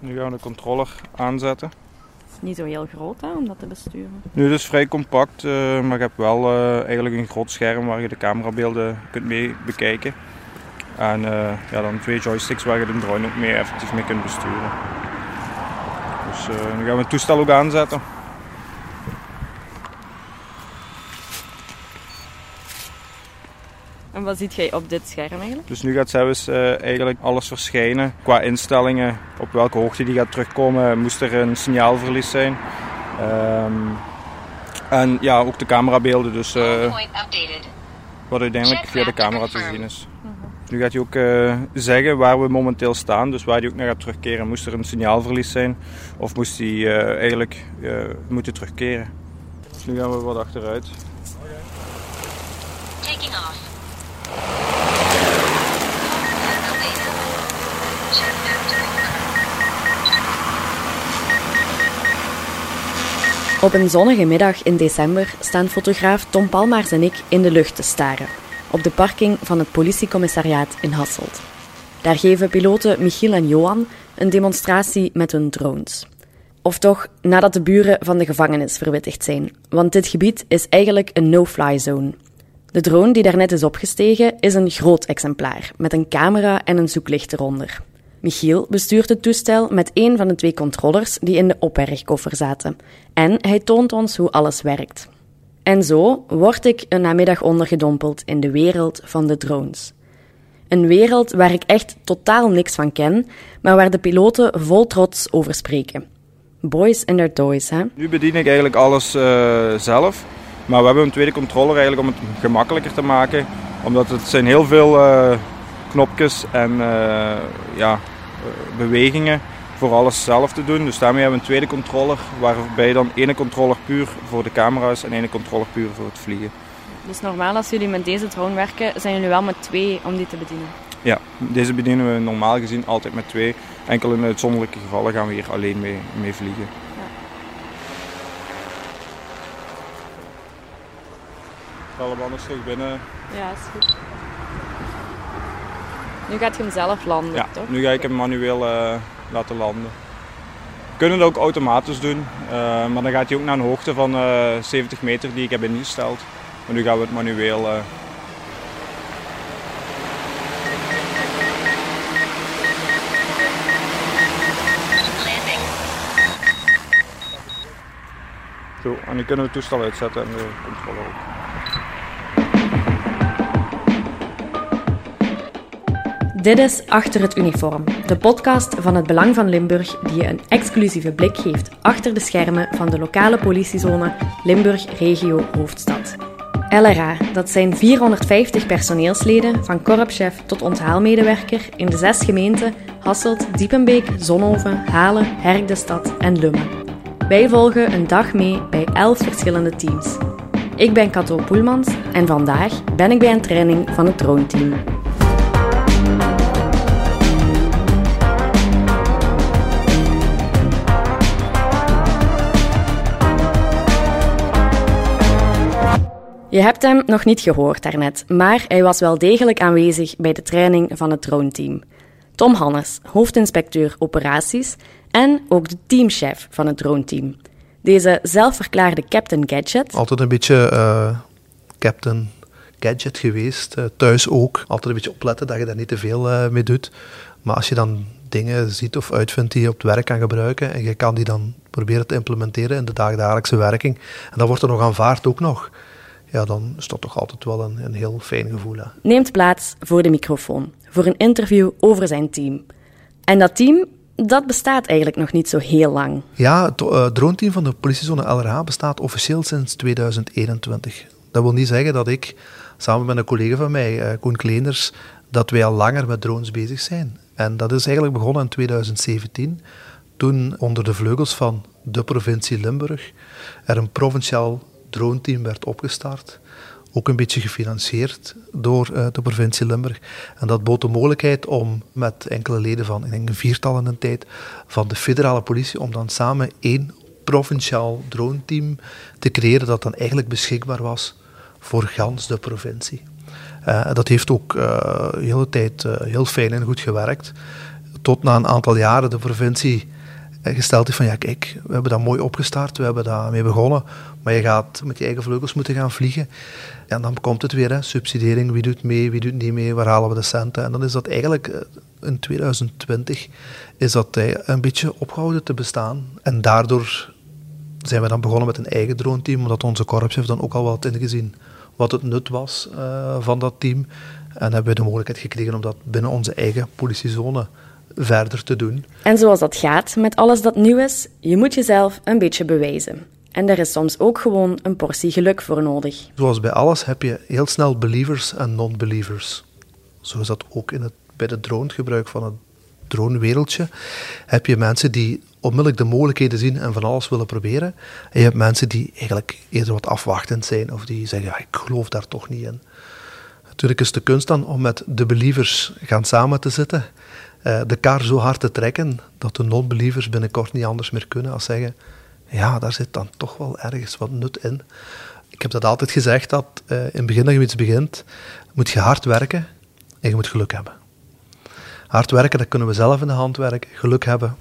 Nu gaan we de controller aanzetten. Het is niet zo heel groot hè, om dat te besturen. Nu, het is vrij compact, uh, maar je hebt wel uh, eigenlijk een groot scherm waar je de camerabeelden kunt mee bekijken. En uh, ja, dan twee joysticks waar je de drone ook mee effectief mee kunt besturen. Dus nu gaan we het toestel ook aanzetten. Wat ziet jij op dit scherm eigenlijk? Dus nu gaat zelfs uh, eigenlijk alles verschijnen qua instellingen. Op welke hoogte die gaat terugkomen, moest er een signaalverlies zijn. Um, en ja, ook de camerabeelden. Dus uh, wat uiteindelijk via de camera te zien is. Nu gaat hij ook uh, zeggen waar we momenteel staan, dus waar hij ook naar gaat terugkeren. Moest er een signaalverlies zijn of moest hij eigenlijk moeten terugkeren. Dus nu gaan we wat achteruit. Op een zonnige middag in december staan fotograaf Tom Palmaars en ik in de lucht te staren, op de parking van het politiecommissariaat in Hasselt. Daar geven piloten Michiel en Johan een demonstratie met hun drones. Of toch nadat de buren van de gevangenis verwittigd zijn, want dit gebied is eigenlijk een no-fly zone. De drone die daarnet is opgestegen is een groot exemplaar, met een camera en een zoeklicht eronder. Michiel bestuurt het toestel met een van de twee controllers die in de opbergkoffer zaten. En hij toont ons hoe alles werkt. En zo word ik een namiddag ondergedompeld in de wereld van de drones. Een wereld waar ik echt totaal niks van ken, maar waar de piloten vol trots over spreken. Boys and their toys, hè? Nu bedien ik eigenlijk alles uh, zelf. Maar we hebben een tweede controller eigenlijk om het gemakkelijker te maken. Omdat het zijn heel veel uh, knopjes en uh, ja, bewegingen voor alles zelf te doen. Dus daarmee hebben we een tweede controller, waarbij dan ene controller puur voor de camera's en ene controller puur voor het vliegen. Dus normaal als jullie met deze drone werken, zijn jullie wel met twee om die te bedienen? Ja, deze bedienen we normaal gezien altijd met twee. Enkel in uitzonderlijke gevallen gaan we hier alleen mee, mee vliegen. Ja. Alle anders terug binnen. Ja, is goed. Nu gaat je hem zelf landen, ja, toch? nu ga ik hem manueel uh, laten landen. We kunnen het ook automatisch doen, uh, maar dan gaat hij ook naar een hoogte van uh, eh, 70 meter die ik heb ingesteld. Maar nu gaan we het manueel Zo, en nu kunnen we het toestel uitzetten en de controle ook. Dit is Achter het Uniform, de podcast van het Belang van Limburg die je een exclusieve blik geeft achter de schermen van de lokale politiezone Limburg Regio Hoofdstad. LRA, dat zijn 450 personeelsleden, van korpschef tot onthaalmedewerker in de zes gemeenten Hasselt, Diepenbeek, Zonhoven, Halen, Herk en Lummen. Wij volgen een dag mee bij elf verschillende teams. Ik ben Kato Poelmans en vandaag ben ik bij een training van het droneteam. Je hebt hem nog niet gehoord daarnet, maar hij was wel degelijk aanwezig bij de training van het droneteam. Tom Hannes, hoofdinspecteur operaties en ook de teamchef van het droneteam. Deze zelfverklaarde Captain Gadget. Altijd een beetje uh, Captain Gadget geweest, uh, thuis ook. Altijd een beetje opletten dat je daar niet te veel uh, mee doet. Maar als je dan dingen ziet of uitvindt die je op het werk kan gebruiken en je kan die dan proberen te implementeren in de dagelijkse werking, en dan wordt er nog aanvaard ook nog ja, dan is dat toch altijd wel een, een heel fijn gevoel. Hè. Neemt plaats voor de microfoon, voor een interview over zijn team. En dat team, dat bestaat eigenlijk nog niet zo heel lang. Ja, het uh, droneteam van de politiezone LRH bestaat officieel sinds 2021. Dat wil niet zeggen dat ik, samen met een collega van mij, uh, Koen Kleenders, dat wij al langer met drones bezig zijn. En dat is eigenlijk begonnen in 2017, toen onder de vleugels van de provincie Limburg er een provinciaal droneteam werd opgestart. Ook een beetje gefinancierd door uh, de provincie Limburg. En dat bood de mogelijkheid om met enkele leden van, ik denk een viertal in een tijd, van de federale politie, om dan samen één provinciaal droneteam te creëren dat dan eigenlijk beschikbaar was voor gans de provincie. Uh, dat heeft ook uh, de hele tijd heel fijn en goed gewerkt. tot na een aantal jaren de provincie gesteld heeft van ja kijk, we hebben dat mooi opgestart, we hebben daarmee begonnen, maar je gaat met je eigen vleugels moeten gaan vliegen. En dan komt het weer, hè, subsidiering, wie doet mee, wie doet niet mee, waar halen we de centen? En dan is dat eigenlijk eh, in 2020 is dat eh, een beetje opgehouden te bestaan. En daardoor zijn we dan begonnen met een eigen drone-team, omdat onze korpschef dan ook al wat ingezien wat het nut was van dat team. En hebben we de mogelijkheid gekregen om dat binnen onze eigen politiezone verder te doen. En zoals dat gaat met alles dat nieuw is, je moet jezelf een beetje bewijzen. En er is soms ook gewoon een portie geluk voor nodig. Zoals bij alles heb je heel snel believers en non-believers. Zo is dat ook in het, bij het dronegebruik van het dronewereldje. Heb je mensen die onmiddellijk de mogelijkheden zien en van alles willen proberen. En je hebt mensen die eigenlijk eerder wat afwachtend zijn of die zeggen, ja, ik geloof daar toch niet in. Natuurlijk is de kunst dan om met de believers gaan samen te zitten, eh, de kar zo hard te trekken dat de non-believers binnenkort niet anders meer kunnen als zeggen, ja, daar zit dan toch wel ergens wat nut in. Ik heb dat altijd gezegd, dat uh, in het begin dat je iets begint, moet je hard werken en je moet geluk hebben. Hard werken, dat kunnen we zelf in de hand werken. Geluk hebben,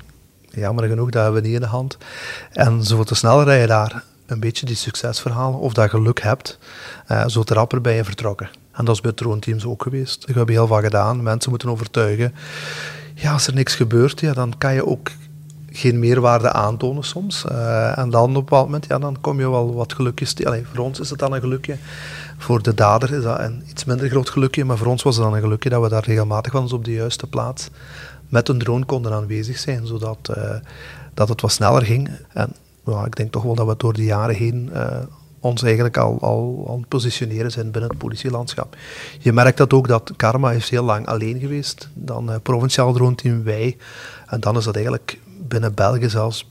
jammer genoeg, dat hebben we niet in de hand. En zoveel te sneller je daar een beetje die succesverhalen, of dat geluk hebt, uh, zo te rapper ben je vertrokken. En dat is bij droneteams ook geweest. Ik heb heel veel gedaan. Mensen moeten overtuigen. Ja, als er niks gebeurt, ja, dan kan je ook geen meerwaarde aantonen soms. Uh, en dan op een bepaald moment, ja, dan kom je wel wat gelukjes. Allee, voor ons is het dan een gelukje. Voor de dader is dat een iets minder groot gelukje. Maar voor ons was het dan een gelukje dat we daar regelmatig wel op de juiste plaats met een drone konden aanwezig zijn. Zodat uh, dat het wat sneller ging. En ja, ik denk toch wel dat we door de jaren heen uh, ons eigenlijk al, al aan het positioneren zijn binnen het politielandschap. Je merkt dat ook dat Karma is heel lang alleen geweest. Dan uh, provinciaal team wij. En dan is dat eigenlijk binnen België zelfs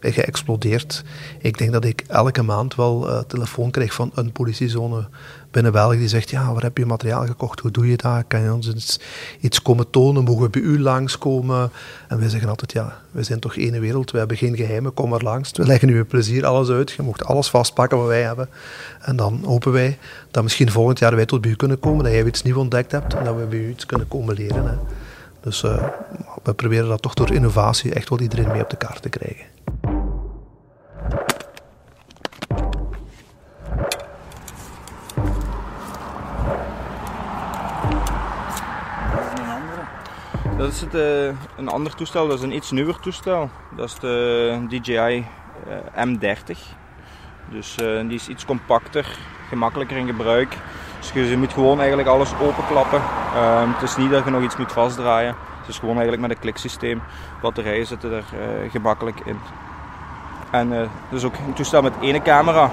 geëxplodeerd. Ik denk dat ik elke maand wel uh, telefoon krijg van een politiezone binnen België die zegt, ja, waar heb je materiaal gekocht? Hoe doe je dat? Kan je ons iets, komen tonen? Mogen we bij u langskomen? En wij zeggen altijd, ja, we zijn toch één wereld. We hebben geen geheimen, kom maar langs. We leggen u met plezier alles uit. Je mocht alles vastpakken wat wij hebben. En dan hopen wij dat misschien volgend jaar wij tot bij u kunnen komen, dat jij iets nieuws ontdekt hebt en dat we bij u iets kunnen komen leren. Dus uh, we proberen dat toch door innovatie echt wel iedereen mee op de kaart te krijgen. Dat is het, uh, een ander toestel, dat is een iets nieuwer toestel. Dat is de DJI uh, M30. Dus uh, die is iets compacter, gemakkelijker in gebruik. Dus je moet gewoon eigenlijk alles openklappen. Uh, het is niet dat je nog iets moet vastdraaien. Het is gewoon eigenlijk met een kliksysteem. Batterijen zitten er gemakkelijk in. En uh, dus ook een toestel met één camera.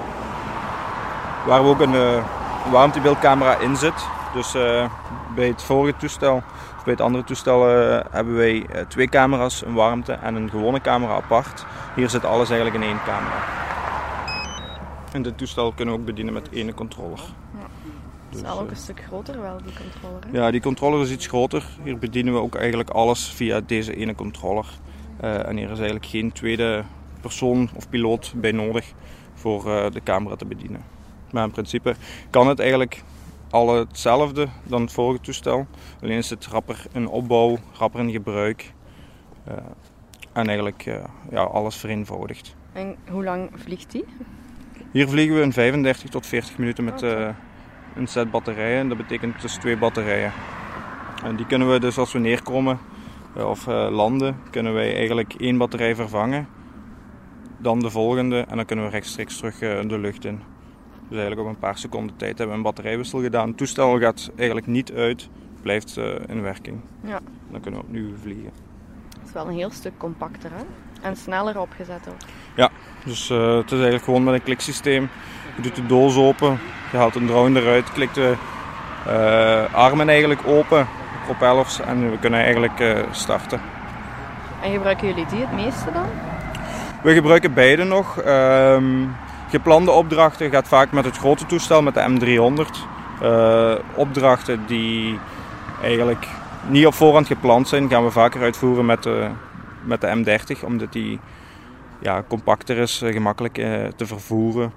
Waar ook een warmtebeeldcamera in zit. Dus bij het vorige toestel, of bij het andere toestel, hebben wij twee camera's, een warmte en een gewone camera apart. Hier zit alles eigenlijk in één camera. En dit toestel kunnen we ook bedienen met één controller. Ja. Het is dus, ook een stuk groter wel, die controller. Hè? Ja, die controller is iets groter. Hier bedienen we ook eigenlijk alles via deze ene controller. Uh, en hier is eigenlijk geen tweede persoon of piloot bij nodig voor uh, de camera te bedienen. Maar in principe kan het eigenlijk al hetzelfde dan het vorige toestel. Alleen is het rapper in opbouw, rapper in gebruik. Uh, en eigenlijk ja, alles vereenvoudigd. En hoe lang vliegt die? Hier vliegen we in 35 tot 40 minuten met okay een set batterijen. Dat betekent dus twee batterijen. En die kunnen we dus als we neerkomen eh, of landen, kunnen wij eigenlijk één batterij vervangen. Dan de volgende en dan kunnen we rechtstreeks terug de lucht in. Dus eigenlijk op een paar seconden tijd hebben we een batterijwissel gedaan. Het toestel gaat eigenlijk niet uit, blijft in werking. Ja. Dan kunnen we opnieuw vliegen. Het is wel een heel stuk compacter hè? en sneller opgezet ook. Ja, dus het is eigenlijk gewoon met een kliksysteem. Je doet de doos open, je haalt een drone eruit, klikt de uh, armen eigenlijk open, propellers en we kunnen eigenlijk uh, starten. En gebruiken jullie die het meeste dan? We gebruiken beide nog. Um, geplande opdrachten gaat vaak met het grote toestel, met de M300. Uh, eh, opdrachten die eigenlijk niet op voorhand gepland zijn, gaan we vaker uitvoeren met de, met de M30, omdat die ja, compacter is, gemakkelijk te vervoeren.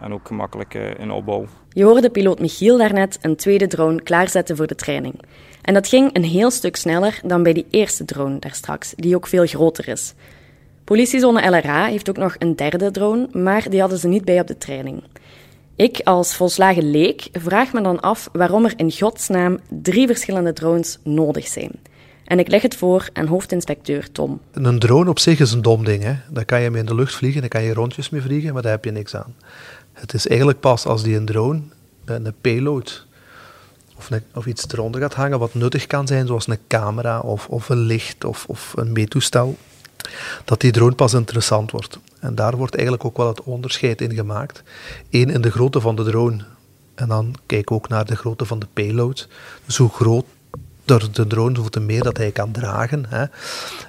en ook gemakkelijk in opbouw. Je hoorde piloot Michiel daarnet een tweede drone klaarzetten voor de training. En dat ging een heel stuk sneller dan bij die eerste drone daar straks, die ook veel groter is. Politiezone LRA heeft ook nog een derde drone, maar die hadden ze niet bij op de training. Ik als volslagen leek vraag me dan af waarom er in godsnaam drie verschillende drones nodig zijn. En ik leg het voor aan hoofdinspecteur Tom. Een drone op zich is een dom ding. Hè? Daar kan je mee in de lucht vliegen, daar kan je rondjes mee vliegen, maar daar heb je niks aan. Het is eigenlijk pas als die een drone, een payload of, of iets eronder gaat hangen wat nuttig kan zijn, zoals een camera of, of een licht of, of een meetoestel, dat die drone pas interessant wordt. En daar wordt eigenlijk ook wel het onderscheid in gemaakt. Eén in de grootte van de drone. En dan kijken we ook naar de grootte van de payload. Dus hoe groot door de drone, zoveel te meer dat hij kan dragen. Hè.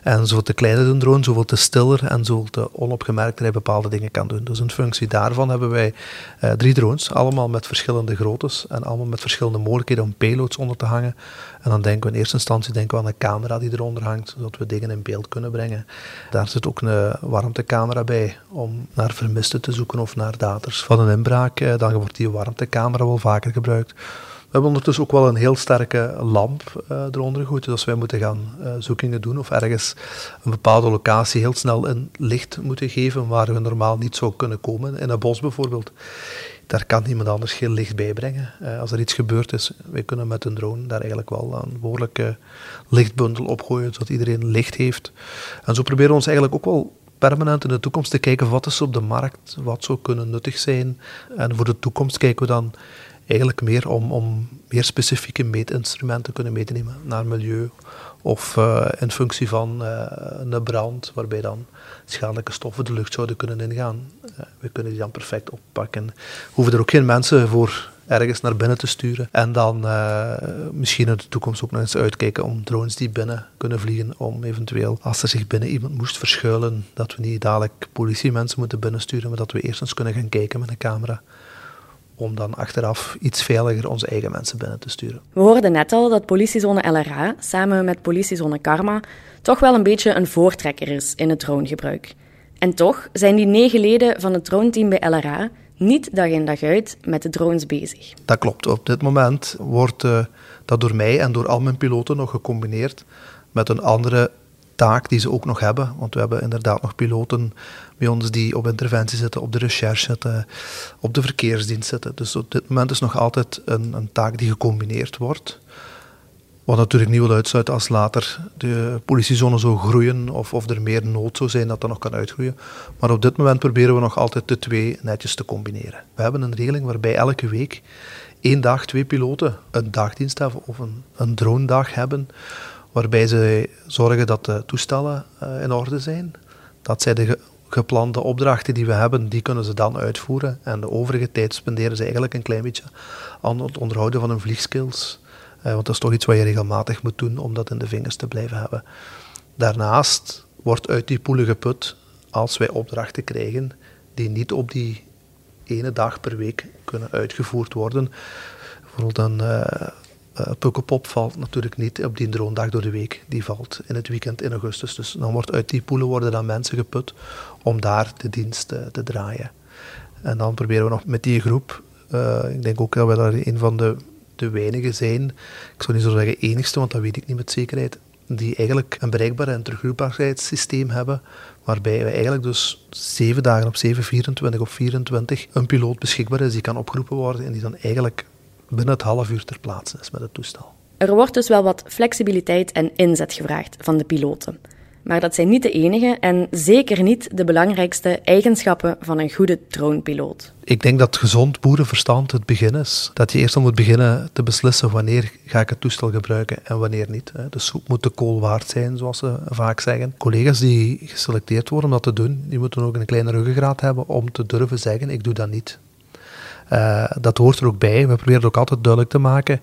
En zoveel te kleiner de drone, zoveel te stiller en zoveel te onopgemerkter hij bepaalde dingen kan doen. Dus in functie daarvan hebben wij eh, drie drones, allemaal met verschillende groottes en allemaal met verschillende mogelijkheden om payloads onder te hangen. En dan denken we in eerste instantie denken we aan een camera die eronder hangt, zodat we dingen in beeld kunnen brengen. Daar zit ook een warmtecamera bij om naar vermisten te zoeken of naar daters van een inbraak. Eh, dan wordt die warmtecamera wel vaker gebruikt. Hebben ondertussen ook wel een heel sterke lamp uh, eronder gegooid. Dus als wij moeten gaan uh, zoekingen doen of ergens een bepaalde locatie heel snel een licht moeten geven waar we normaal niet zou kunnen komen, in een bos bijvoorbeeld, daar kan niemand anders geen licht bij brengen. Uh, als er iets gebeurd is, wij kunnen met een drone daar eigenlijk wel een behoorlijke lichtbundel opgooien, zodat iedereen licht heeft. En zo proberen we ons eigenlijk ook wel permanent in de toekomst te kijken wat is op de markt, wat zou kunnen nuttig zijn. En voor de toekomst kijken we dan eigenlijk meer om, om meer specifieke meetinstrumenten te kunnen meenemen naar milieu of uh, in functie van uh, een brand, waarbij dan schadelijke stoffen de lucht zouden kunnen ingaan. Uh, we kunnen die dan perfect oppakken. We hoeven er ook geen mensen voor ergens naar binnen te sturen. En dan misschien in de toekomst ook nog eens uitkijken om drones die binnen kunnen vliegen, om eventueel, als er zich binnen iemand moest verschuilen, dat we niet dadelijk politiemensen moeten binnensturen, maar dat we eerst eens kunnen gaan kijken met een camera om dan achteraf iets veiliger onze eigen mensen binnen te sturen. We hoorden net al dat politiezone LRA samen met politiezone Karma toch wel een beetje een voortrekker is in het dronegebruik. En toch zijn die negen leden van het droneteam bij LRA niet dag in dag uit met de drones bezig. Dat klopt. Op dit moment wordt uh, dat door mij en door al mijn piloten nog gecombineerd met een andere taak die ze ook nog hebben. Want we hebben inderdaad nog piloten bij ons die op interventie zitten, op de recherche zitten, op de verkeersdienst zitten. Dus op dit moment is nog altijd een, een taak die gecombineerd wordt. Wat natuurlijk niet wil uitsluiten als later de politiezone zou groeien of, of er meer nood zou zijn dat dat nog kan uitgroeien. Maar op dit moment proberen we nog altijd de twee netjes te combineren. We hebben een regeling waarbij elke week één dag twee piloten een dagdienst hebben of een, een drone-dag hebben waarbij ze zorgen dat de toestellen uh, in orde zijn, dat zij de geplande opdrachten die we hebben, die kunnen ze dan uitvoeren. En de overige tijd spenderen ze eigenlijk een klein beetje aan het onderhouden van hun vliegskills. Uh, want dat is toch iets wat je regelmatig moet doen om dat in de vingers te blijven hebben. Daarnaast wordt uit die poelen geput als wij opdrachten krijgen die niet op die ene dag per week kunnen uitgevoerd worden. Bijvoorbeeld een, uh, uh, Pukkelpop valt natuurlijk niet op die droondag door de week. Die valt in het weekend in augustus. Dus dan wordt uit die poelen worden dan mensen geput om daar de dienst uh, te draaien. En dan proberen we nog met die groep, uh, ik denk ook dat we daar een van de, de weinigen zijn, ik zou niet zo zeggen enigste, want dat weet ik niet met zekerheid, die eigenlijk een bereikbaar en teruggroepbaarheidssysteem hebben, waarbij we eigenlijk dus zeven dagen op 7, 24 op 24 een piloot beschikbaar is die kan opgeroepen worden en die dan eigenlijk binnen het half uur ter plaatse is met het toestel. Er wordt dus wel wat flexibiliteit en inzet gevraagd van de piloten. Maar dat zijn niet de enige en zeker niet de belangrijkste eigenschappen van een goede dronepiloot. Ik denk dat gezond boerenverstand het begin is. Dat je eerst al moet beginnen te beslissen wanneer ga ik het toestel gebruiken en wanneer niet. De soep moet de kool waard zijn, zoals ze vaak zeggen. Collega's die geselecteerd worden om dat te doen, die moeten ook een kleine ruggengraat hebben om te durven zeggen, ik doe dat niet. Uh, dat hoort er ook bij. We proberen ook altijd duidelijk te maken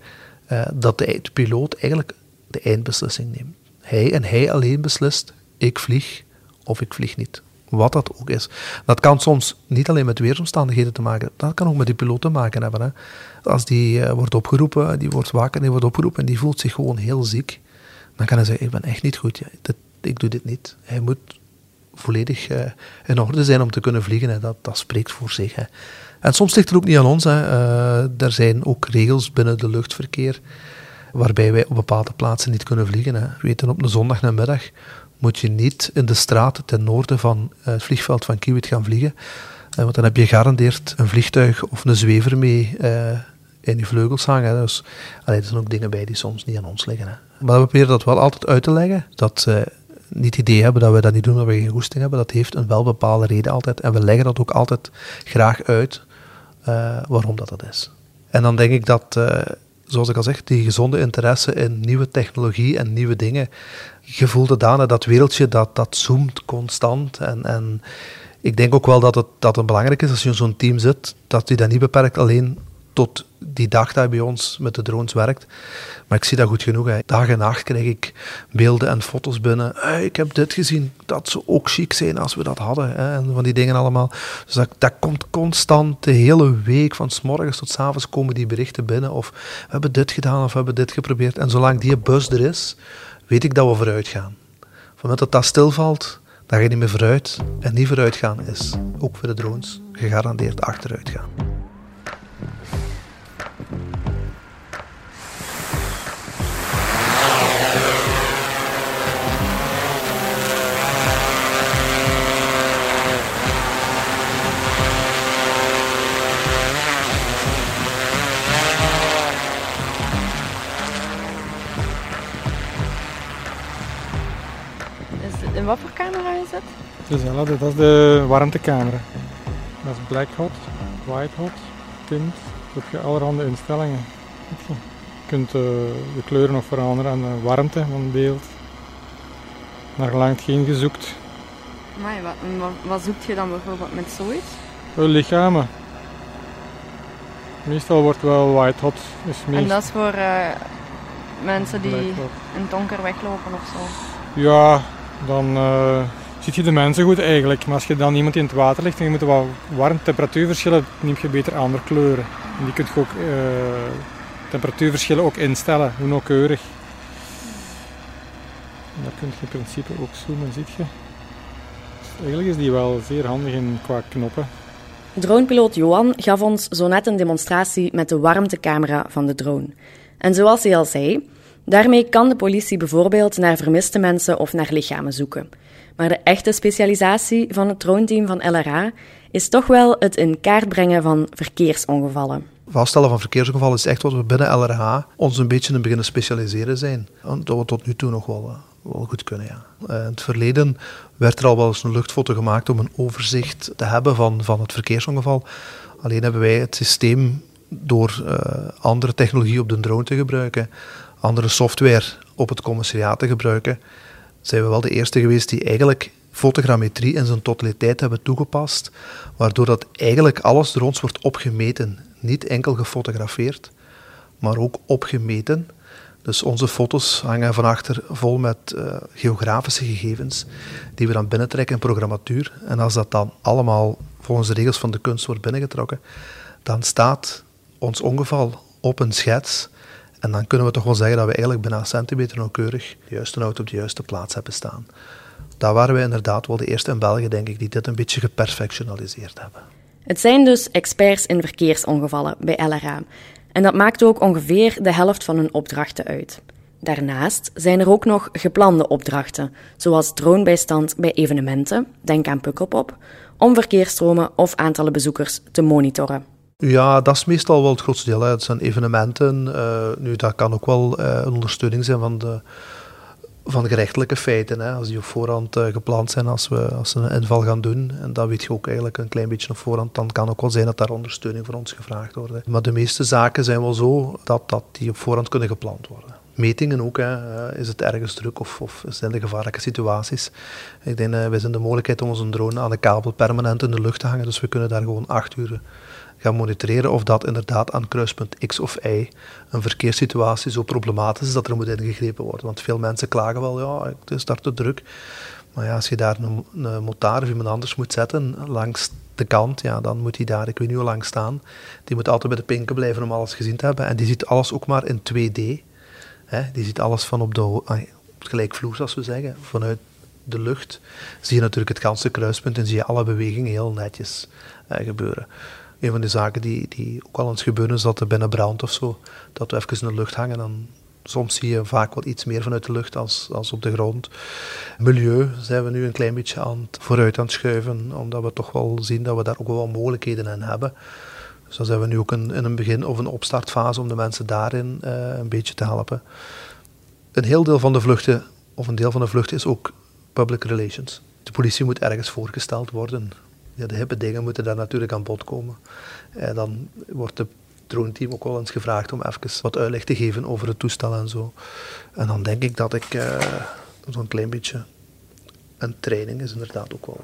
uh, dat de, de, piloot eigenlijk de eindbeslissing neemt. Hij en hij alleen beslist, ik vlieg of ik vlieg niet. Wat dat ook is. Dat kan soms niet alleen met weersomstandigheden te maken dat kan ook met die piloot te maken hebben. Hè. Als die uh, wordt opgeroepen, die wordt wakker, die wordt opgeroepen en die voelt zich gewoon heel ziek, dan kan hij zeggen, ik ben echt niet goed, ik doe dit niet. Hij moet volledig in orde zijn om te kunnen vliegen. Hè. Dat, dat spreekt voor zich. Hè. En soms ligt het ook niet aan ons. Hè. Uh, er zijn ook regels binnen de luchtverkeer waarbij wij op bepaalde plaatsen niet kunnen vliegen. Hè. We weten, op een zondagnamiddag moet je niet in de straten ten noorden van het vliegveld van Kiewit gaan vliegen. want dan heb je gegarandeerd een vliegtuig of een zwever mee in die vleugels hangen. Dus er zijn ook dingen bij die soms niet aan ons liggen. Hè. Maar we proberen dat wel altijd uit te leggen. Dat ze niet het idee hebben dat we dat niet doen omdat we geen goesting hebben. Dat heeft een wel bepaalde reden altijd. En we leggen dat ook altijd graag uit uh, waarom dat, dat is. En dan denk ik dat, uh, zoals ik al zeg, die gezonde interesse in nieuwe technologie en nieuwe dingen. Het aan, dat wereldje dat, dat zoomt constant. En, en ik denk ook wel dat het, dat belangrijk is als je in zo'n team zit, dat je dat niet beperkt alleen tot die dag dat bij ons met de drones werkt. Maar ik zie dat goed genoeg. Hè. Dag en nacht krijg ik beelden en foto's binnen. Ik heb dit gezien. Dat zou ook chic zijn als we dat hadden. Hè. En van die dingen allemaal. Dus dat, dat komt constant de hele week. Van s morgens tot s avonds komen die berichten binnen. Of we hebben dit gedaan of we hebben dit geprobeerd. En zolang die bus er is, weet ik dat we vooruit gaan. Van het moment dat dat stilvalt, dan ga je niet meer vooruit. En niet vooruit gaan is, ook voor de drones, gegarandeerd achteruit gaan. Wat voor camera is het? Dezelfde, dat is de warmtecamera. Dat is black hot, white hot, tint. Dan heb je allerhande instellingen. Je kunt uh, de kleuren nog veranderen en de warmte van het beeld. Naar gelang geen gezoekt. Maar wat, wat, zoekt je dan bijvoorbeeld met zoiets? Uh, lichamen. Meestal wordt wel white hot. Is meest... En dat is voor uh, mensen die in het donker weglopen of zo? Ja, dan uh, ziet je de mensen goed eigenlijk. Maar als je dan iemand in het water ligt en je moet wat warm temperatuurverschillen, neem je beter andere kleuren. En die kun je ook uh, temperatuurverschillen ook instellen, hoe nauwkeurig. En daar kun je in principe ook zoomen, ziet je. Dus eigenlijk is die wel zeer handig in qua knoppen. Dronepiloot Johan gaf ons zo net een demonstratie met de warmtecamera van de drone. En zoals hij al zei, Daarmee kan de politie bijvoorbeeld naar vermiste mensen of naar lichamen zoeken. Maar de echte specialisatie van het troonteam van LRA is toch wel het in kaart brengen van verkeersongevallen. Vaststellen van verkeersongevallen is echt wat we binnen LRA ons een beetje in beginnen specialiseren zijn. Dat we tot nu toe nog wel, eh, wel goed kunnen. Ja. Eh, in het verleden werd er al wel eens een luchtfoto gemaakt om een overzicht te hebben van, van het verkeersongeval. Alleen hebben wij het systeem door uh, andere technologie op de drone te gebruiken andere software op het commissariaat te gebruiken, zijn we wel de eerste geweest die eigenlijk fotogrammetrie in zijn totaliteit hebben toegepast, waardoor dat eigenlijk alles door ons wordt opgemeten. Niet enkel gefotografeerd, maar ook opgemeten. Dus onze foto's hangen van achter vol met uh, geografische gegevens die we dan binnentrekken in programmatuur. En als dat dan allemaal volgens de regels van de kunst wordt binnengetrokken, dan staat ons ongeval op een schets en dan kunnen we toch wel zeggen dat we eigenlijk bijna centimeter nauwkeurig de juiste auto op de juiste plaats hebben staan. Daar waren we inderdaad wel de eerste in België, denk ik, die dit een beetje geperfectionaliseerd hebben. Het zijn dus experts in verkeersongevallen bij LRA. En dat maakt ook ongeveer de helft van hun opdrachten uit. Daarnaast zijn er ook nog geplande opdrachten, zoals dronebijstand bij evenementen, denk aan Pukkelpop, om verkeersstromen of aantallen bezoekers te monitoren. Ja, dat is meestal wel het grootste deel. Hè. Het zijn evenementen. Uh, nu, dat kan ook wel uh, een ondersteuning zijn van de, van gerechtelijke feiten. Hè. Als die op voorhand uh, gepland zijn als we, als een inval gaan doen. En dat weet je ook eigenlijk een klein beetje op voorhand. Dan kan ook wel zijn dat daar ondersteuning voor ons gevraagd wordt. Maar de meeste zaken zijn wel zo dat, dat die op voorhand kunnen gepland worden. Metingen ook, hè. is het ergens druk of, of zijn er gevaarlijke situaties. Ik denk, wij zijn de mogelijkheid om onze drone aan de kabel permanent in de lucht te hangen. Dus we kunnen daar gewoon acht uur gaan monitoreren of dat inderdaad aan kruispunt X of Y een verkeerssituatie zo problematisch is dat er moet ingegrepen worden. Want veel mensen klagen wel, ja, het is daar te druk. Maar ja, als je daar een, een motaar of iemand anders moet zetten langs de kant, ja, dan moet hij daar, ik weet niet hoe lang staan. Die moet altijd bij de pinken blijven om alles gezien te hebben. En die ziet alles ook maar in 2D. Hè. Die ziet alles van op de gelijkvloer, zoals we zeggen, vanuit de lucht zie je natuurlijk het ganse kruispunt en zie je alle bewegingen heel netjes eh, gebeuren. Een van de zaken die, die ook al eens gebeuren is dat er binnen brand of zo, dat we even in de lucht hangen. Dan, soms zie je vaak wel iets meer vanuit de lucht als, als op de grond. Milieu zijn we nu een klein beetje aan het vooruit aan het schuiven, omdat we toch wel zien dat we daar ook wel mogelijkheden in hebben. Dus dan zijn we nu ook in, een begin- of een opstartfase om de mensen daarin uh, een beetje te helpen. Een heel deel van de vluchten, of een deel van de vluchten, is ook public relations. De politie moet ergens voorgesteld worden. Ja, de hippe dingen moeten daar natuurlijk aan bod komen. En dan wordt het drone-team ook wel eens gevraagd om even wat uitleg te geven over het toestel en zo. En dan denk ik dat ik uh, zo'n klein beetje... Een training is inderdaad ook wel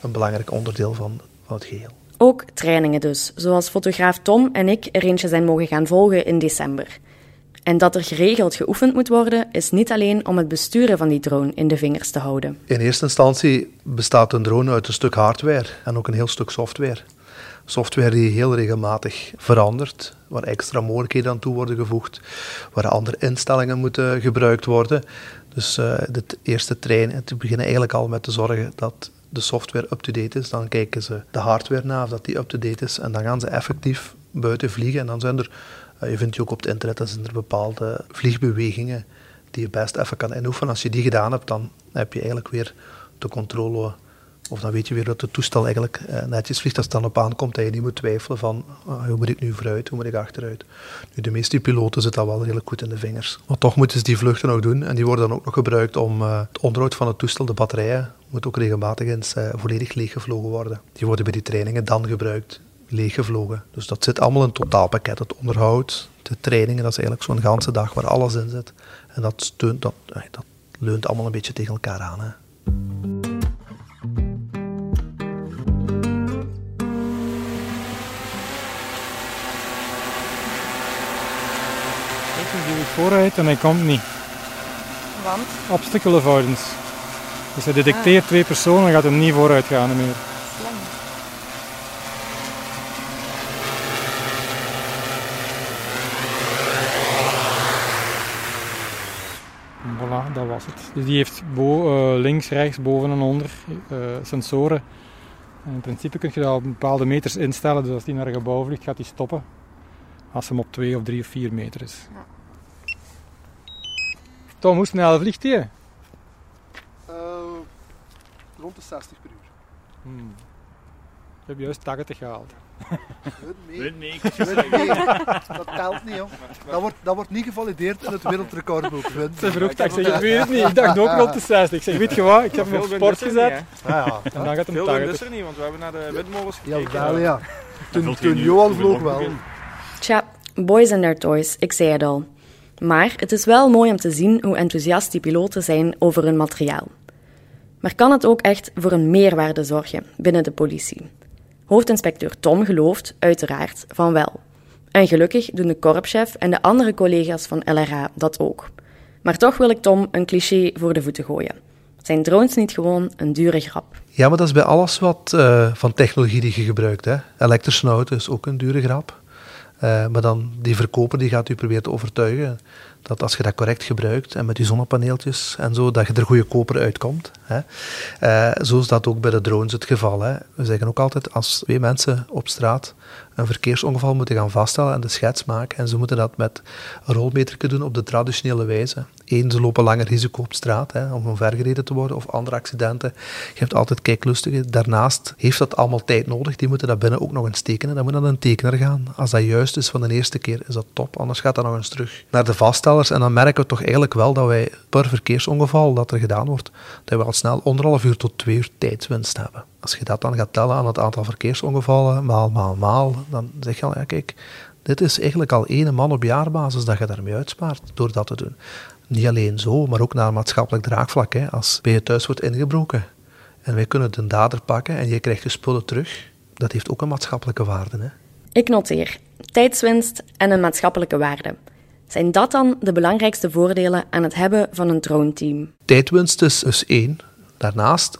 een belangrijk onderdeel van, van het geheel. Ook trainingen dus, zoals fotograaf Tom en ik er eentje zijn mogen gaan volgen in december. En dat er geregeld geoefend moet worden, is niet alleen om het besturen van die drone in de vingers te houden. In eerste instantie bestaat een drone uit een stuk hardware en ook een heel stuk software. Software die heel regelmatig verandert, waar extra mogelijkheden aan toe worden gevoegd, waar andere instellingen moeten gebruikt worden. Dus uh, de eerste trein, te beginnen eigenlijk al met te zorgen dat de software up-to-date is. Dan kijken ze de hardware na of dat die up-to-date is. En dan gaan ze effectief buiten vliegen. En dan zijn er, je vindt je ook op het internet, dan zijn er bepaalde vliegbewegingen die je best even kan inoefenen. Als je die gedaan hebt, dan heb je eigenlijk weer de controle of dan weet je weer dat het toestel eigenlijk uh, netjes vliegt als het dan op aankomt, dat je niet moet twijfelen van uh, hoe moet ik nu vooruit, hoe moet ik achteruit. Nu, de meeste piloten zitten dat wel redelijk goed in de vingers. Maar toch moeten ze die vluchten nog doen en die worden dan ook nog gebruikt om uh, het onderhoud van het toestel, de batterijen, moet ook regelmatig eens volledig leeggevlogen worden. Die worden bij die trainingen dan gebruikt, leeggevlogen. Dus dat zit allemaal in een totaalpakket. Het onderhoud, de trainingen, dat is eigenlijk zo'n ganse dag waar alles in zit. En dat, steunt, dat, dat leunt allemaal een beetje tegen elkaar aan. Hè. ik vooruit en hij komt niet. Want? Obstacle avoidance. Dus hij detecteert ah. twee personen en gaat hem niet vooruit gaan meer. Dus die heeft bo uh, links, rechts, boven en onder uh, sensoren. En in principe kun je dat op bepaalde meters instellen. Dus als die naar een gebouw vliegt, gaat hij stoppen. Als hem op 2 of 3 of 4 meter is. Ja. Tom, hoe snel vliegt hij? Uh, rond de 60 per uur. Hmm. Ik heb juist 80 gehaald. Nee, nee. Dat telt niet, joh. Dat wordt, dat wordt niet gevalideerd in het wereldrecordboek. Ze vroeg dat, ik zeg, ik weet het niet. Ik dacht ook rond de 60. Ik zeg, weet je wat, ik heb hem op sport gezet. Ah, ja. En dan gaat hem Veel is er niet, want we hebben naar de windmolens gekeken. Ja, wel, ja. Toen, toen Johan vloog wel. Tja, boys and their toys, ik zei het al. Maar het is wel mooi om te zien hoe enthousiast die piloten zijn over hun materiaal. Maar kan het ook echt voor een meerwaarde zorgen binnen de politie? Hoofdinspecteur Tom gelooft uiteraard van wel. En gelukkig doen de korpschef en de andere collega's van LRA dat ook. Maar toch wil ik Tom een cliché voor de voeten gooien. Zijn drones niet gewoon een dure grap? Ja, maar dat is bij alles wat uh, van technologie die je gebruikt. Hè. Elektrische auto is ook een dure grap. Uh, maar dan die verkoper die gaat u proberen te overtuigen dat als je dat correct gebruikt en met die zonnepaneeltjes en zo, dat je er goede koper uitkomt. Hè. Uh, zo is dat ook bij de drones het geval. Hè. We zeggen ook altijd, als twee mensen op straat een verkeersongeval moeten gaan vaststellen en de schets maken, en ze moeten dat met een rolmeter doen op de traditionele wijze. Eén, ze lopen langer risico op straat hè, om omvergereden te worden of andere accidenten. Je hebt altijd kijklustigen. Daarnaast heeft dat allemaal tijd nodig. Die moeten dat binnen ook nog eens tekenen. Dan moet dat een tekenaar gaan. Als dat juist is van de eerste keer, is dat top. Anders gaat dat nog eens terug naar de vaststellers. En dan merken we toch eigenlijk wel dat wij per verkeersongeval dat er gedaan wordt, dat we al snel anderhalf uur tot twee uur tijdswinst hebben. Als je dat dan gaat tellen aan het aantal verkeersongevallen, maal, maal, maal, dan zeg je al, ja kijk, dit is eigenlijk al één man op jaarbasis dat je daarmee uitspaart door dat te doen. Niet alleen zo, maar ook naar maatschappelijk draagvlak. Hè. Als bij je thuis wordt ingebroken en wij kunnen de dader pakken en je krijgt je spullen terug, dat heeft ook een maatschappelijke waarde. Hè. Ik noteer tijdswinst en een maatschappelijke waarde. Zijn dat dan de belangrijkste voordelen aan het hebben van een drone-team? Tijdwinst is dus één. Daarnaast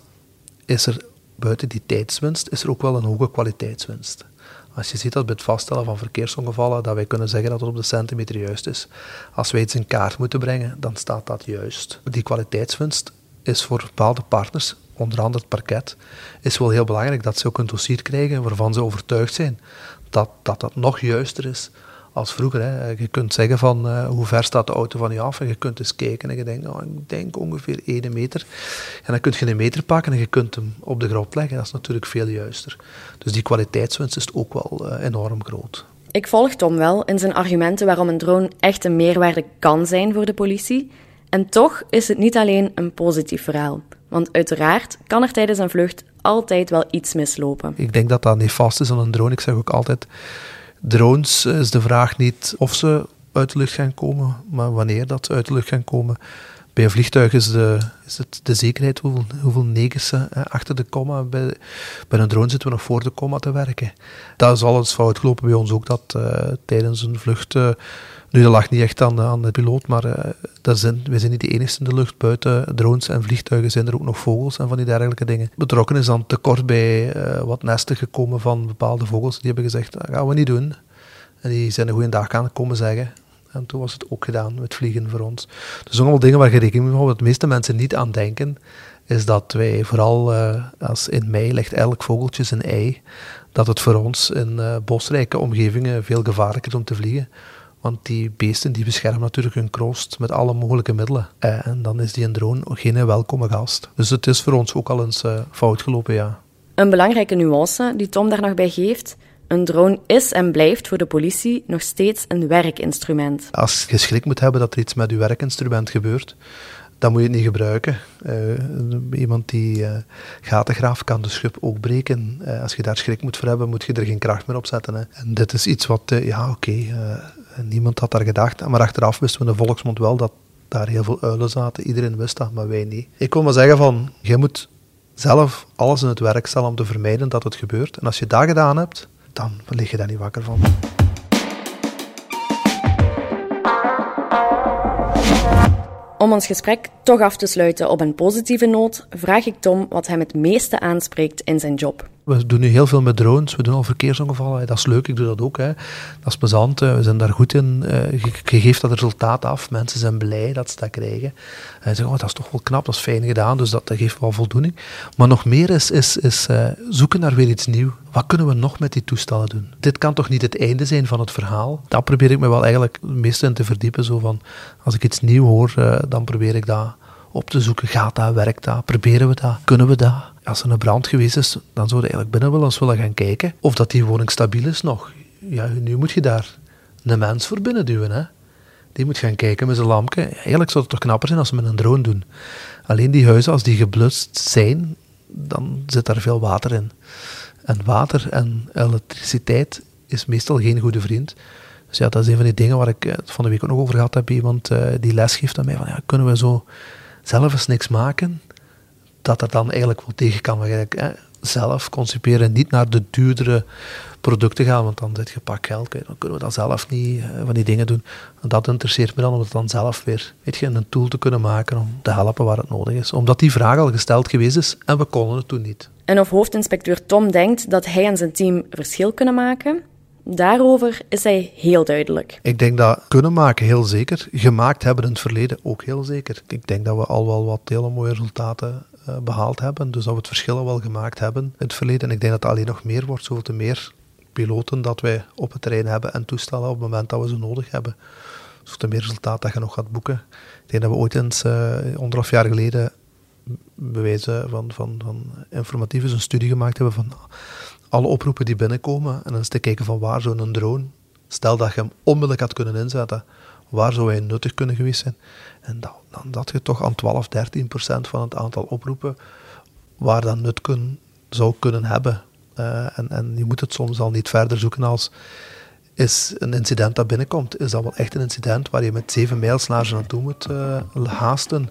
is er buiten die tijdswinst is er ook wel een hoge kwaliteitswinst. Als je ziet dat bij het vaststellen van verkeersongevallen, dat wij kunnen zeggen dat het op de centimeter juist is. Als wij iets in kaart moeten brengen, dan staat dat juist. Die kwaliteitswinst is voor bepaalde partners, onder andere het parket, is wel heel belangrijk dat ze ook een dossier krijgen waarvan ze overtuigd zijn dat dat, dat nog juister is als vroeger. Hè. Je kunt zeggen van uh, hoe ver staat de auto van je af en je kunt eens kijken en je denkt, nou, ik denk ongeveer 1 meter. En dan kun je een meter pakken en je kunt hem op de grond leggen. Dat is natuurlijk veel juister. Dus die kwaliteitswinst is ook wel uh, enorm groot. Ik volg Tom wel in zijn argumenten waarom een drone echt een meerwaarde kan zijn voor de politie. En toch is het niet alleen een positief verhaal. Want uiteraard kan er tijdens een vlucht altijd wel iets mislopen. Ik denk dat dat niet vast is aan een drone. Ik zeg ook altijd, drones is de vraag niet of ze uit de lucht gaan komen, maar wanneer dat uit de lucht gaan komen. Bij een vliegtuig is, de, is het de zekerheid hoeveel, hoeveel negers hè, achter de komma. Bij, bij een drone zitten we nog voor de komma te werken. Dat is alles fout gelopen bij ons ook, dat uh, tijdens een vlucht... nu, dat lag niet echt aan de, aan de piloot, maar uh, zijn, wij zijn niet de enige in de lucht. Buiten drones en vliegtuigen zijn er ook nog vogels en van die dergelijke dingen. Betrokken is dan tekort bij wat nesten gekomen van bepaalde vogels. Die hebben gezegd, dat gaan we niet doen. En die zijn een goede dag aan komen zeggen. En toen was het ook gedaan met vliegen voor ons. Dus allemaal dingen waar je rekening mee houdt. Wat de meeste mensen niet aan denken, is dat wij vooral uh, als in mei legt elk vogeltje zijn ei, dat het voor ons in bosrijke omgevingen veel gevaarlijker is om te vliegen. Want die beesten die beschermen natuurlijk hun kroost met alle mogelijke middelen. Uh, en dan is die een drone geen welkome gast. Dus het is voor ons ook al eens fout gelopen, ja. Een belangrijke nuance die Tom daar nog bij geeft, een drone is en blijft voor de politie nog steeds een werkinstrument. Als je schrik moet hebben dat er iets met je werkinstrument gebeurt, dan moet je het niet gebruiken. Uh, iemand die uh, gaten graaft kan de schub ook breken. Uh, als je daar schrik moet voor hebben, moet je er geen kracht meer op zetten. Hè. En dit is iets wat, ja oké, okay, niemand had daar gedacht. Maar achteraf wisten we in de volksmond wel dat daar heel veel uilen zaten. Iedereen wist dat, maar wij niet. Ik wil maar zeggen van, je moet zelf alles in het werk stellen om te vermijden dat het gebeurt. En als je dat gedaan hebt, dan lig je daar niet wakker van. Om ons gesprek toch af te sluiten op een positieve noot, vraag ik Tom wat hem het meeste aanspreekt in zijn job. We doen nu heel veel met drones, we doen al verkeersongevallen. Dat is leuk, ik doe dat ook. Hè. Dat is plezant, we zijn daar goed in. Eh, je geeft dat resultaat af, mensen zijn blij dat ze dat krijgen. En ze zeggen, oh, dat is toch wel knap, dat is fijn gedaan, dus dat, geeft wel voldoening. Maar nog meer is, is, is uh, zoeken naar weer iets nieuws. Wat kunnen we nog met die toestellen doen? Dit kan toch niet het einde zijn van het verhaal? Daar probeer ik me wel eigenlijk het meeste in te verdiepen. Zo van, als ik iets nieuw hoor, uh, dan probeer ik dat op te zoeken. Gaat dat, werkt dat, proberen we dat, kunnen we dat? Als er een brand geweest is, dan zouden we eigenlijk binnen wel eens willen gaan kijken of dat die woning stabiel is nog. Ja, nu moet je daar een mens voor binnen duwen, hè. Die moet gaan kijken met zijn lampje. Eigenlijk zou het toch knapper zijn als we met een drone doen. Alleen die huizen, als die geblust zijn, dan zit daar veel water in. En water en elektriciteit is meestal geen goede vriend. Dus ja, dat is een van die dingen waar ik van de week ook nog over gehad heb. Iemand uh, die les geeft aan mij van, ja, kunnen we zo zelf eens niks maken, dat er dan eigenlijk wel tegen kan. Maar zelf conciperen, niet naar de duurdere producten gaan, want dan zit je pak geld, dan kunnen we dat zelf niet uh, van die dingen doen. En dat interesseert me dan om het dan zelf weer weet je, een tool te kunnen maken om te helpen waar het nodig is. Omdat die vraag al gesteld geweest is en we konden het toen niet. En of hoofdinspecteur Tom denkt dat hij en zijn team verschil kunnen maken, Daarover is hij heel duidelijk. Ik denk dat kunnen maken, heel zeker. Gemaakt hebben in het verleden ook heel zeker. Ik denk dat we al wel wat hele mooie resultaten behaald hebben. Dus dat we het verschil wel gemaakt hebben in het verleden. En ik denk dat het alleen nog meer wordt, zoveel te meer piloten dat wij op het terrein hebben en toestellen op het moment dat we ze nodig hebben. Zoveel te meer resultaat dat je nog gaat boeken. Ik denk dat we ooit eens, uh, anderhalf jaar geleden, bewijzen van, van, van informatief een studie gemaakt hebben van alle oproepen die binnenkomen en eens te kijken van waar zo'n drone, stel dat je hem onmiddellijk had kunnen inzetten, waar zou hij nuttig kunnen geweest zijn? En dan, dan dat je toch aan 12, 13 procent van het aantal oproepen waar dat nut kun, zou kunnen hebben. Uh, en, en je moet het soms al niet verder zoeken als is een incident dat binnenkomt, is dat wel echt een incident waar je met zeven mijls naar ze naartoe moet uh, haasten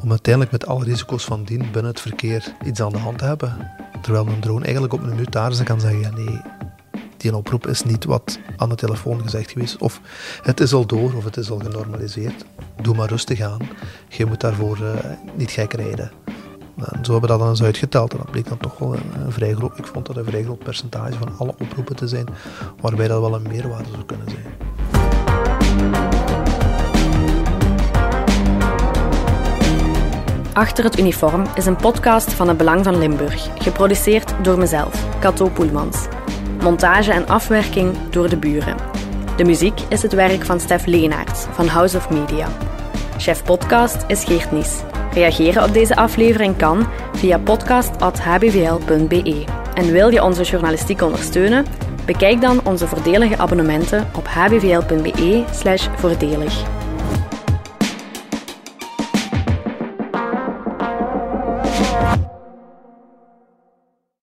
om uiteindelijk met alle risico's van dien binnen het verkeer iets aan de hand te hebben. Terwijl een drone eigenlijk op een minuut daar kan zeggen, ja nee, die oproep is niet wat aan de telefoon gezegd geweest. Of het is al door, of het is al genormaliseerd. Doe maar rustig aan. Je moet daarvoor uh, niet gek rijden. En zo hebben we dat dan eens uitgeteld en dat bleek dan toch wel een, vrij groot, ik vond dat een vrij groot percentage van alle oproepen te zijn, waarbij dat wel een meerwaarde zou kunnen zijn. Achter het uniform is een podcast van het Belang van Limburg, geproduceerd door mezelf, Cato Poelmans. Montage en afwerking door de buren. De muziek is het werk van Stef Leenaerts van House of Media. Chef podcast is Geert Nies. Reageren op deze aflevering kan via podcast.hbvl.be. En wil je onze journalistiek ondersteunen? Bekijk dan onze voordelige abonnementen op hbvl.be/voordelig.